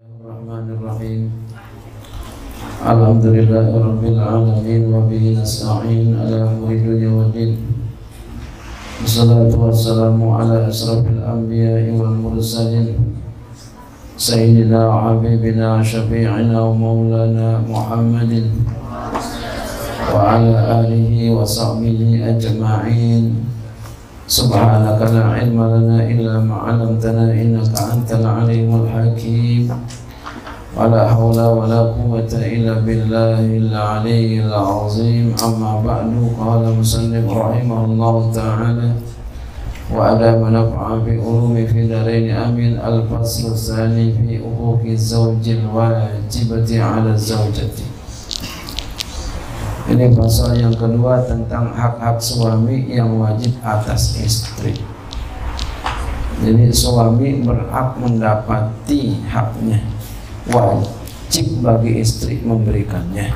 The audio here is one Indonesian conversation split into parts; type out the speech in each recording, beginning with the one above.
الرحمن الرحيم. الحمد لله رب العالمين وبه نستعين على أمر الدنيا والدين والصلاة والسلام على أشرف الأنبياء والمرسلين. سيدنا وحبيبنا شفيعنا ومولانا محمد. وعلى آله وصحبه أجمعين. سبحانك لا علم لنا إلا ما علمتنا إنك أنت العليم الحكيم. ولا حول ولا قوة إلا بالله العلي العظيم. أما بعد قال مسلم رحمه الله تعالى وأدام نفع بعلوم في دارين أمين. الفصل الثاني في حقوق الزوج الواجبة على الزوجة. Ini pasal yang kedua tentang hak-hak suami yang wajib atas istri. Jadi suami berhak mendapati haknya. Wajib bagi istri memberikannya.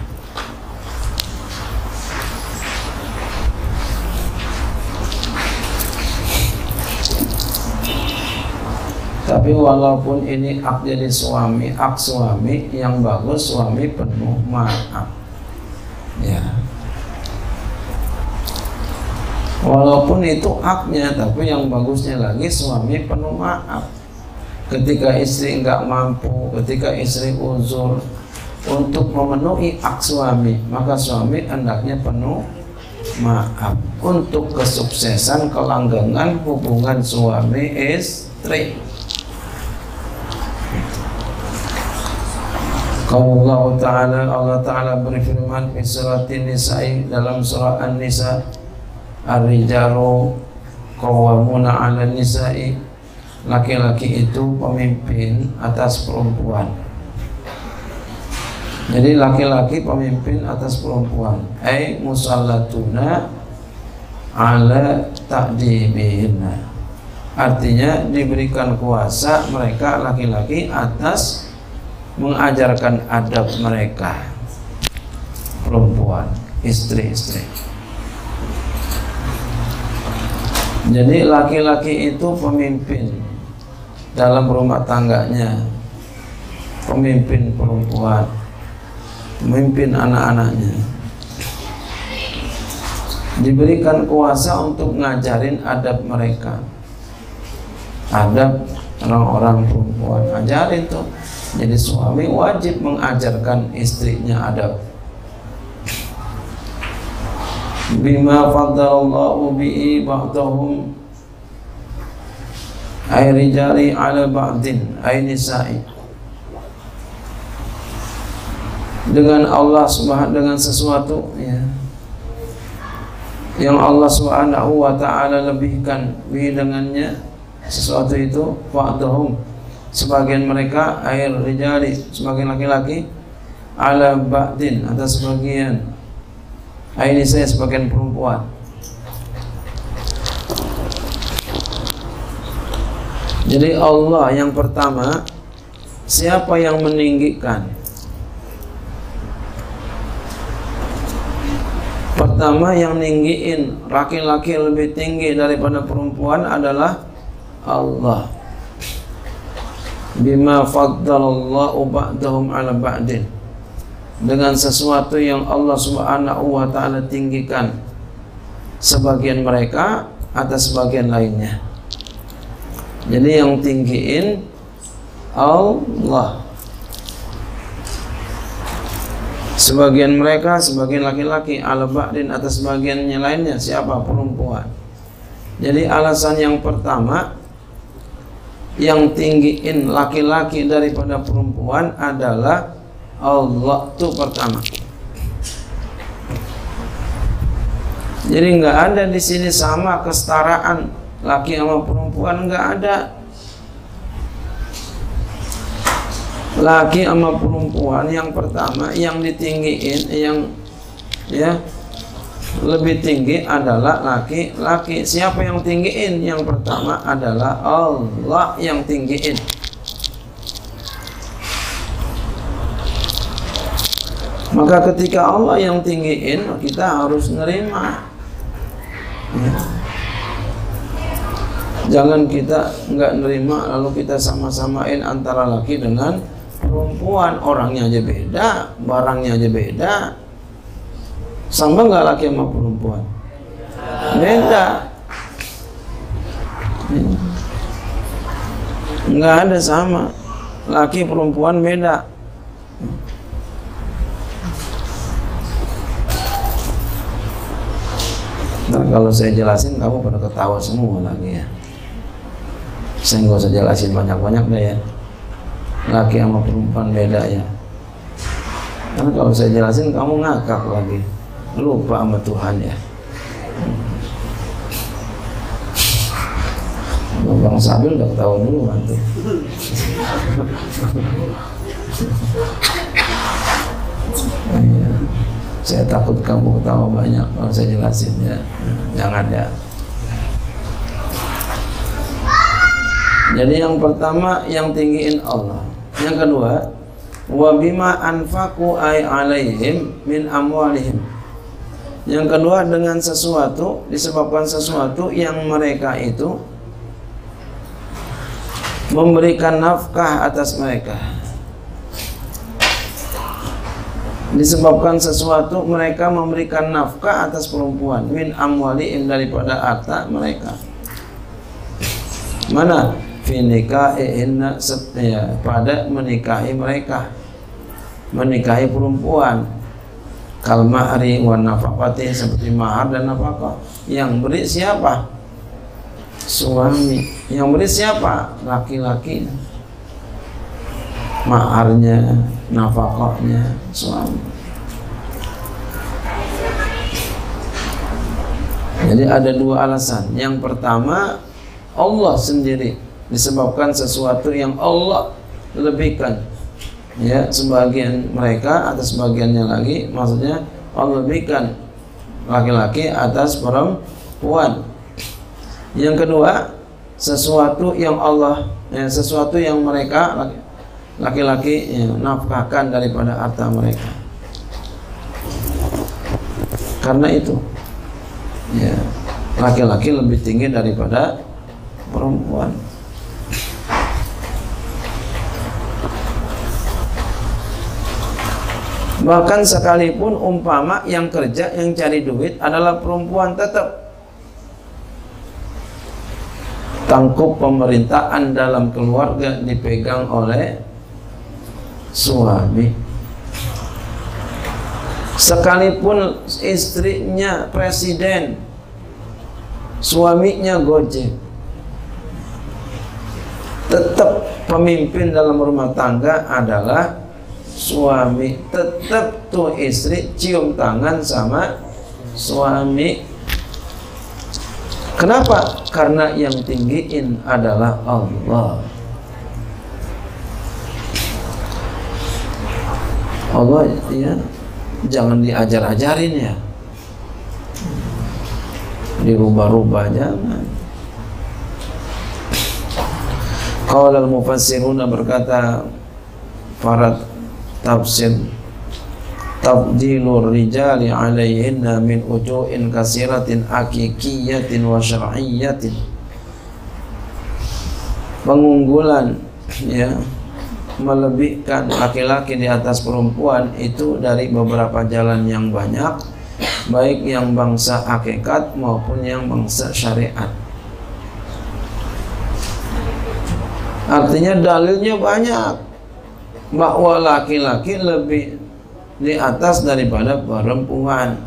Tapi walaupun ini hak jadi suami, hak suami yang bagus suami penuh maaf ya. Walaupun itu haknya tapi yang bagusnya lagi suami penuh maaf. Ketika istri nggak mampu ketika istri uzur untuk memenuhi hak suami maka suami hendaknya penuh maaf. Untuk kesuksesan kelanggengan hubungan suami istri Allah Ta'ala Allah Ta'ala berfirman di surat Nisa dalam surah An-Nisa Ar-Rijalu Qawwamuna 'ala nisa'i Laki-laki itu pemimpin atas perempuan. Jadi laki-laki pemimpin atas perempuan. Ai musallatuna ala ta'dibihinna Artinya diberikan kuasa mereka laki-laki atas mengajarkan adab mereka. Perempuan istri-istri. Jadi laki-laki itu pemimpin dalam rumah tangganya. Pemimpin perempuan pemimpin anak-anaknya. Diberikan kuasa untuk ngajarin adab mereka. Adab orang-orang perempuan. Ajarin tuh jadi suami wajib mengajarkan istrinya adab. Bima faddalallahu bi'i ba'dahum ay rijali ala ba'din ay nisa'i. Dengan Allah Subhanahu dengan sesuatu ya yang Allah Subhanahu wa taala lebihkan bi dengannya sesuatu itu ba'dahum sebagian mereka air rijali sebagian laki-laki ala ba'din atas sebagian. Ini saya sebagian perempuan. Jadi Allah yang pertama siapa yang meninggikan? Pertama yang ninggiin laki-laki lebih tinggi daripada perempuan adalah Allah bima faddalallahu ba'dahum ala ba'din dengan sesuatu yang Allah Subhanahu wa taala tinggikan sebagian mereka atas sebagian lainnya. Jadi yang tinggiin Allah. Sebagian mereka, sebagian laki-laki ala ba'din atas sebagiannya lainnya siapa? Perempuan. Jadi alasan yang pertama yang tinggiin laki-laki daripada perempuan adalah Allah itu pertama. Jadi nggak ada di sini sama kesetaraan laki sama perempuan nggak ada. Laki sama perempuan yang pertama yang ditinggiin yang ya lebih tinggi adalah laki-laki. Siapa yang tinggiin? Yang pertama adalah Allah yang tinggiin. Maka ketika Allah yang tinggiin, kita harus nerima. Ya. Jangan kita nggak nerima lalu kita sama-samain antara laki dengan perempuan orangnya aja beda barangnya aja beda sama nggak laki sama perempuan. Beda. Nggak ada sama. Laki perempuan beda. Ntar kalau saya jelasin kamu pada ketawa semua lagi ya. Saya nggak usah jelasin banyak-banyak deh ya. Laki sama perempuan beda ya. Karena kalau saya jelasin kamu ngakak lagi lupa sama Tuhan ya. Bang Sabil udah ketawa dulu tuh iya. saya takut kamu ketawa banyak kalau saya jelasin ya. Jangan ya. Jadi yang pertama yang tinggiin Allah. Yang kedua wa bima anfaqu ay alaihim min amwalihim yang kedua dengan sesuatu disebabkan sesuatu yang mereka itu memberikan nafkah atas mereka. Disebabkan sesuatu mereka memberikan nafkah atas perempuan. Min amwalihim daripada harta mereka. Mana? Finikahihinna ya, pada menikahi mereka. Menikahi perempuan kalmahri wa nafakati seperti mahar dan nafkah yang beri siapa? Suami. Yang beri siapa? Laki-laki. Maharnya nafkahnya suami. Jadi ada dua alasan. Yang pertama Allah sendiri disebabkan sesuatu yang Allah lebihkan ya sebagian mereka atas sebagiannya lagi maksudnya Allah lebihkan laki-laki atas perempuan. Yang kedua sesuatu yang Allah ya, sesuatu yang mereka laki-laki ya, nafkahkan daripada harta mereka. Karena itu ya laki-laki lebih tinggi daripada perempuan Bahkan sekalipun umpama yang kerja yang cari duit adalah perempuan tetap tangkup pemerintahan dalam keluarga dipegang oleh suami. Sekalipun istrinya presiden, suaminya gojek, tetap pemimpin dalam rumah tangga adalah suami tetap tuh istri cium tangan sama suami. Kenapa? Karena yang tinggiin adalah Allah. Allah ya jangan diajar-ajarin ya. Dirubah-rubah jangan. Qala al-mufassiruna berkata para tafsir tabdilur rijali alaihinna min ujuin kasiratin akikiyatin wa syar'iyatin pengunggulan ya melebihkan laki-laki di atas perempuan itu dari beberapa jalan yang banyak baik yang bangsa hakikat maupun yang bangsa syariat. Artinya dalilnya banyak bahwa laki-laki lebih di atas daripada perempuan.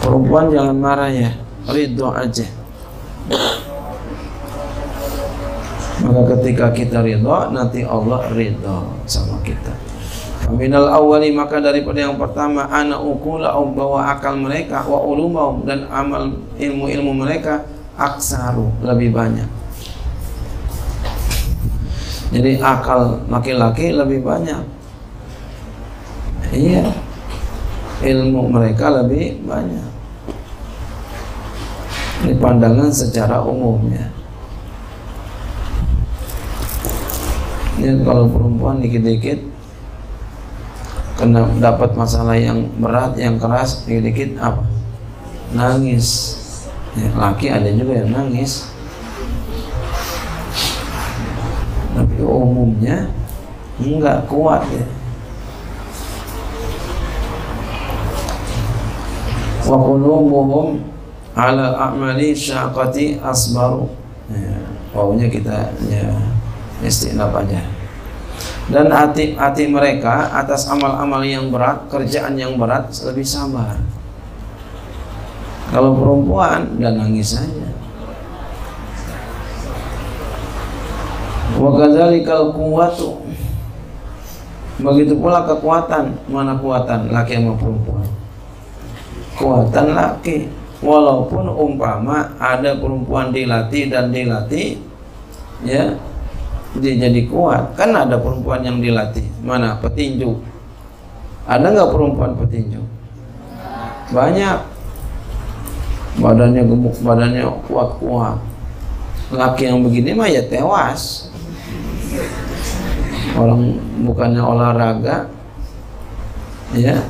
Perempuan jangan marah ya, ridho aja. Maka ketika kita ridho, nanti Allah ridho sama kita. Faminal awali maka daripada yang pertama anak ukula bahwa akal mereka wa ulumahum dan amal ilmu-ilmu mereka aksaru lebih banyak jadi akal laki-laki lebih banyak. Iya. Ilmu mereka lebih banyak. Ini pandangan secara umumnya. Ini kalau perempuan dikit-dikit kena dapat masalah yang berat yang keras dikit-dikit apa? Nangis. Ya, laki ada juga yang nangis tapi umumnya enggak kuat ya. Wa qulubuhum ala a'mali syaqati asbaru. Ya, wawunya kita ya istinaf aja dan hati hati mereka atas amal-amal yang berat kerjaan yang berat lebih sabar. Kalau perempuan dan nangis saja wa kadzalikal quwwatu. Begitu pula kekuatan. Mana kuatan laki sama perempuan. Kekuatan laki. Walaupun umpama ada perempuan dilatih dan dilatih ya dia jadi kuat. Kan ada perempuan yang dilatih. Mana? Petinju. Ada nggak perempuan petinju? Banyak. Badannya gemuk badannya kuat-kuat. Laki yang begini mah ya tewas orang bukannya olahraga ya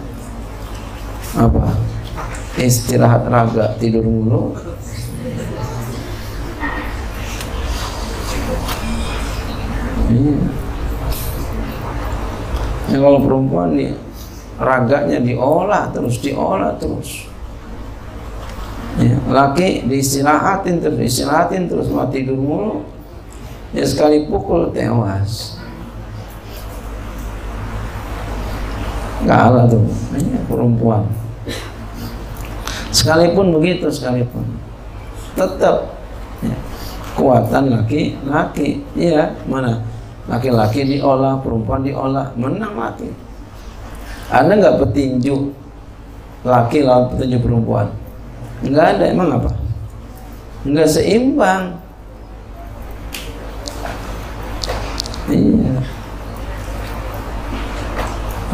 apa istirahat raga tidur mulu. Hmm. ya kalau perempuan nih raganya diolah terus diolah terus. Ya, laki diistirahatin terus diistirahatin terus mau tidur mulu. Ya sekali pukul tewas kalah tuh. Ya, perempuan. Sekalipun begitu sekalipun. Tetap ya, kuatan laki-laki iya mana? Laki-laki diolah perempuan diolah menang laki. Ada nggak petinju laki lawan petinju perempuan? Nggak ada emang apa? Nggak seimbang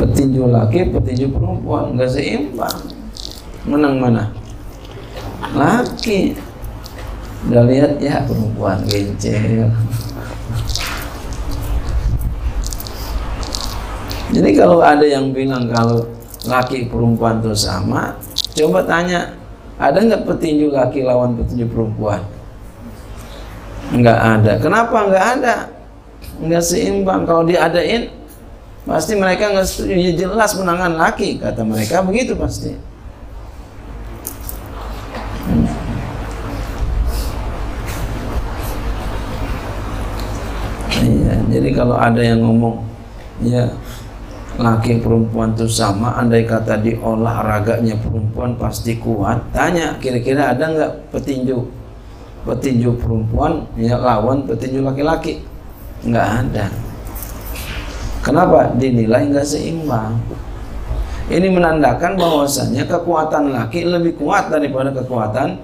petinju laki petinju perempuan nggak seimbang. Menang mana? Laki. Udah lihat ya perempuan gencel. Jadi kalau ada yang bilang kalau laki perempuan itu sama coba tanya ada nggak petinju laki lawan petinju perempuan? Nggak ada. Kenapa nggak ada? Nggak seimbang. Kalau diadain pasti mereka nggak setuju ya jelas menangan laki kata mereka begitu pasti Iya, jadi kalau ada yang ngomong ya laki perempuan itu sama, andai kata diolah raganya perempuan pasti kuat. Tanya kira-kira ada nggak petinju petinju perempuan ya lawan petinju laki-laki? Nggak ada. Kenapa? Dinilai nggak seimbang. Ini menandakan bahwasanya kekuatan laki lebih kuat daripada kekuatan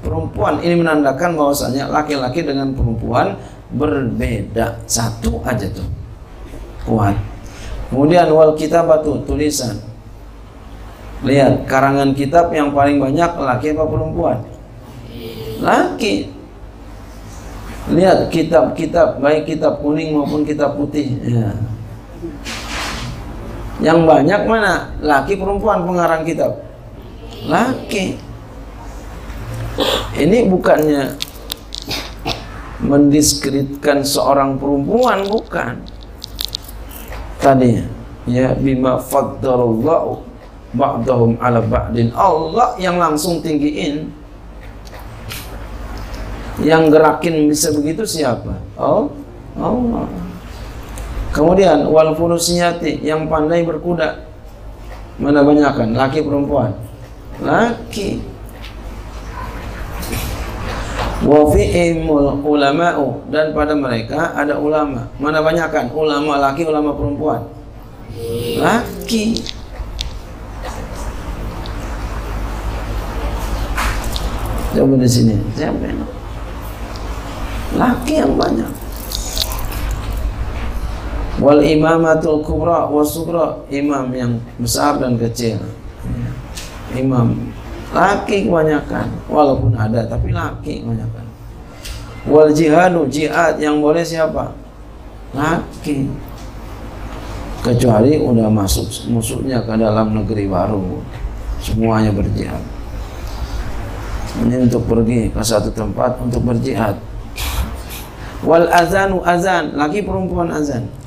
perempuan. Ini menandakan bahwasanya laki-laki dengan perempuan berbeda satu aja tuh kuat kemudian wal kitabatu tulisan lihat karangan kitab yang paling banyak laki apa perempuan laki lihat kitab-kitab baik kitab kuning maupun kitab putih ya. Yang banyak mana? Laki perempuan pengarang kitab. Laki. Ini bukannya mendiskreditkan seorang perempuan bukan. Tadi ya bima faddalallahu ba'dahum ala ba'din. Allah yang langsung tinggiin. Yang gerakin bisa begitu siapa? Oh Allah kemudian wal furusiyati yang pandai berkuda mana banyakkan laki perempuan laki wa ulama'u dan pada mereka ada ulama. Mana banyakkan ulama laki, ulama perempuan? Laki. Coba di sini. Siapa? Laki yang banyak. Wal imamatul kubra wasukra imam yang besar dan kecil. Imam laki kebanyakan walaupun ada tapi laki kebanyakan. Wal jihadu jihad yang boleh siapa? Laki. Kecuali udah masuk musuhnya ke dalam negeri baru semuanya berjihad. Ini untuk pergi ke satu tempat untuk berjihad. Wal azanu azan laki perempuan azan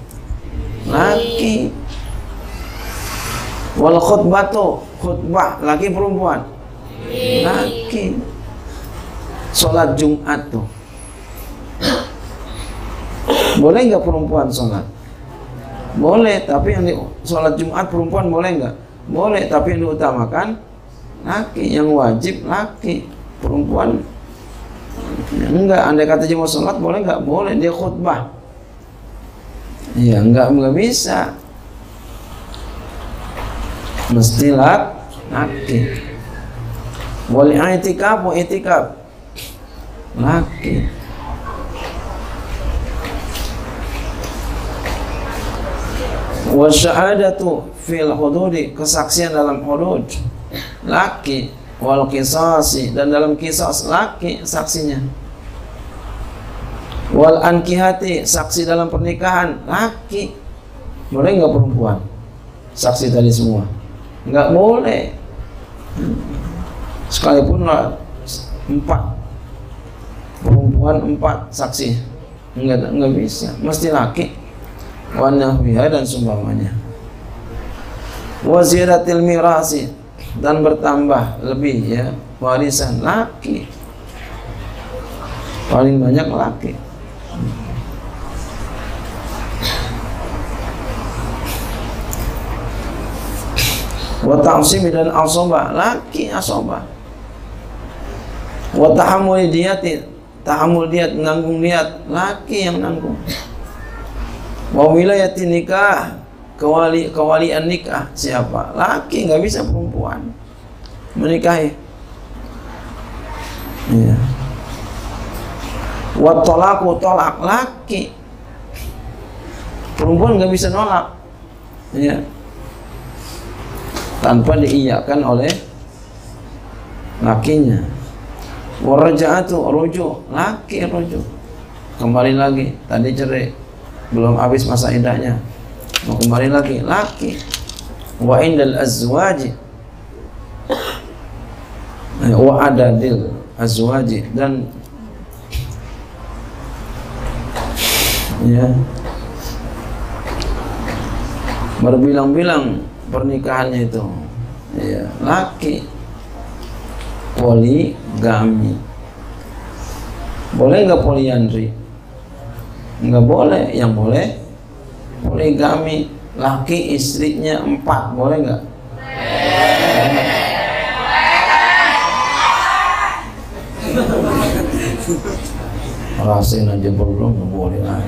laki. Wal khutbatu khutbah laki perempuan. Laki. Sholat Jumat tuh boleh nggak perempuan sholat boleh tapi yang di, sholat Jumat perempuan boleh nggak? Boleh tapi yang diutamakan laki. Yang wajib laki. Perempuan enggak. Andai kata cuma sholat boleh nggak? Boleh dia khutbah ya enggak enggak bisa. Mesti laki. Boleh itikaf mau itikaf. Laki. Syahadatu fil hududi kesaksian dalam hudud. Laki wal kisasi dan dalam kisas laki saksinya wal ankihati saksi dalam pernikahan laki. Boleh nggak perempuan? Saksi tadi semua. Nggak boleh. Sekalipun lah empat. Perempuan empat saksi. Nggak nggak bisa. Mesti laki. Wanahwiha dan sumbangnya waziratil mirasi. Dan bertambah lebih ya. Warisan laki. Paling banyak laki wa ta'simi dan asoba. Laki asoba. Wa tahammuli diyati tahammul diat nanggung diat. Laki yang nanggung. Wa wilayati nikah. Kewali kewalian nikah. Siapa? Laki nggak bisa perempuan. Menikahi. Ya wa tolaku tolak. Laki. Perempuan nggak bisa nolak. Ya tanpa diiyakan oleh lakinya. Warajaatu rujuk laki rujuk. Kembali lagi tadi cerai belum habis masa indahnya. Mau kembali lagi laki. Wa indal azwaji. Wa adadil azwaji. Dan ya berbilang-bilang pernikahannya itu. Ya laki poligami. Boleh nggak poliandri? Nggak boleh. Yang boleh poligami. Laki istrinya empat. Boleh nggak? Rasain aja belum boleh lah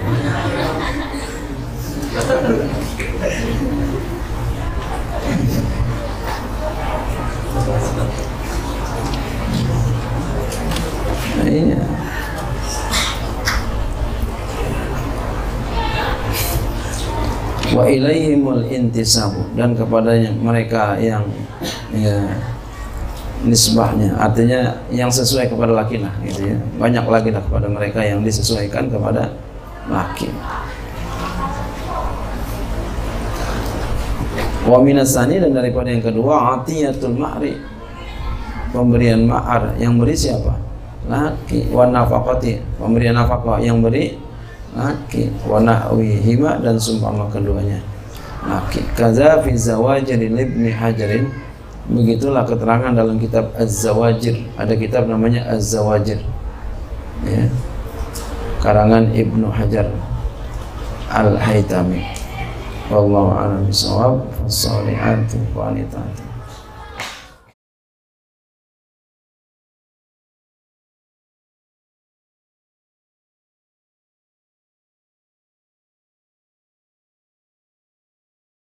wa ilaihimul intisabu. Dan kepadanya mereka yang ya nisbahnya. Artinya yang sesuai kepada laki lah gitu ya. Banyak lagi lah kepada mereka yang disesuaikan kepada laki. Wa minasani dan daripada yang kedua atiyatul mahri pemberian mahar yang beri siapa? Laki. Wa nafaqati. Pemberian nafkah yang beri laki wa nahwihima dan sumpama keduanya. Laki kaza fi zawajir ibni hajarin. Begitulah keterangan dalam kitab Az-Zawajir. Ada kitab namanya Az-Zawajir. Ya. Karangan Ibnu Hajar Al-Haytami. Wallahu a'lam bishawab. Fasalihatu qanitatu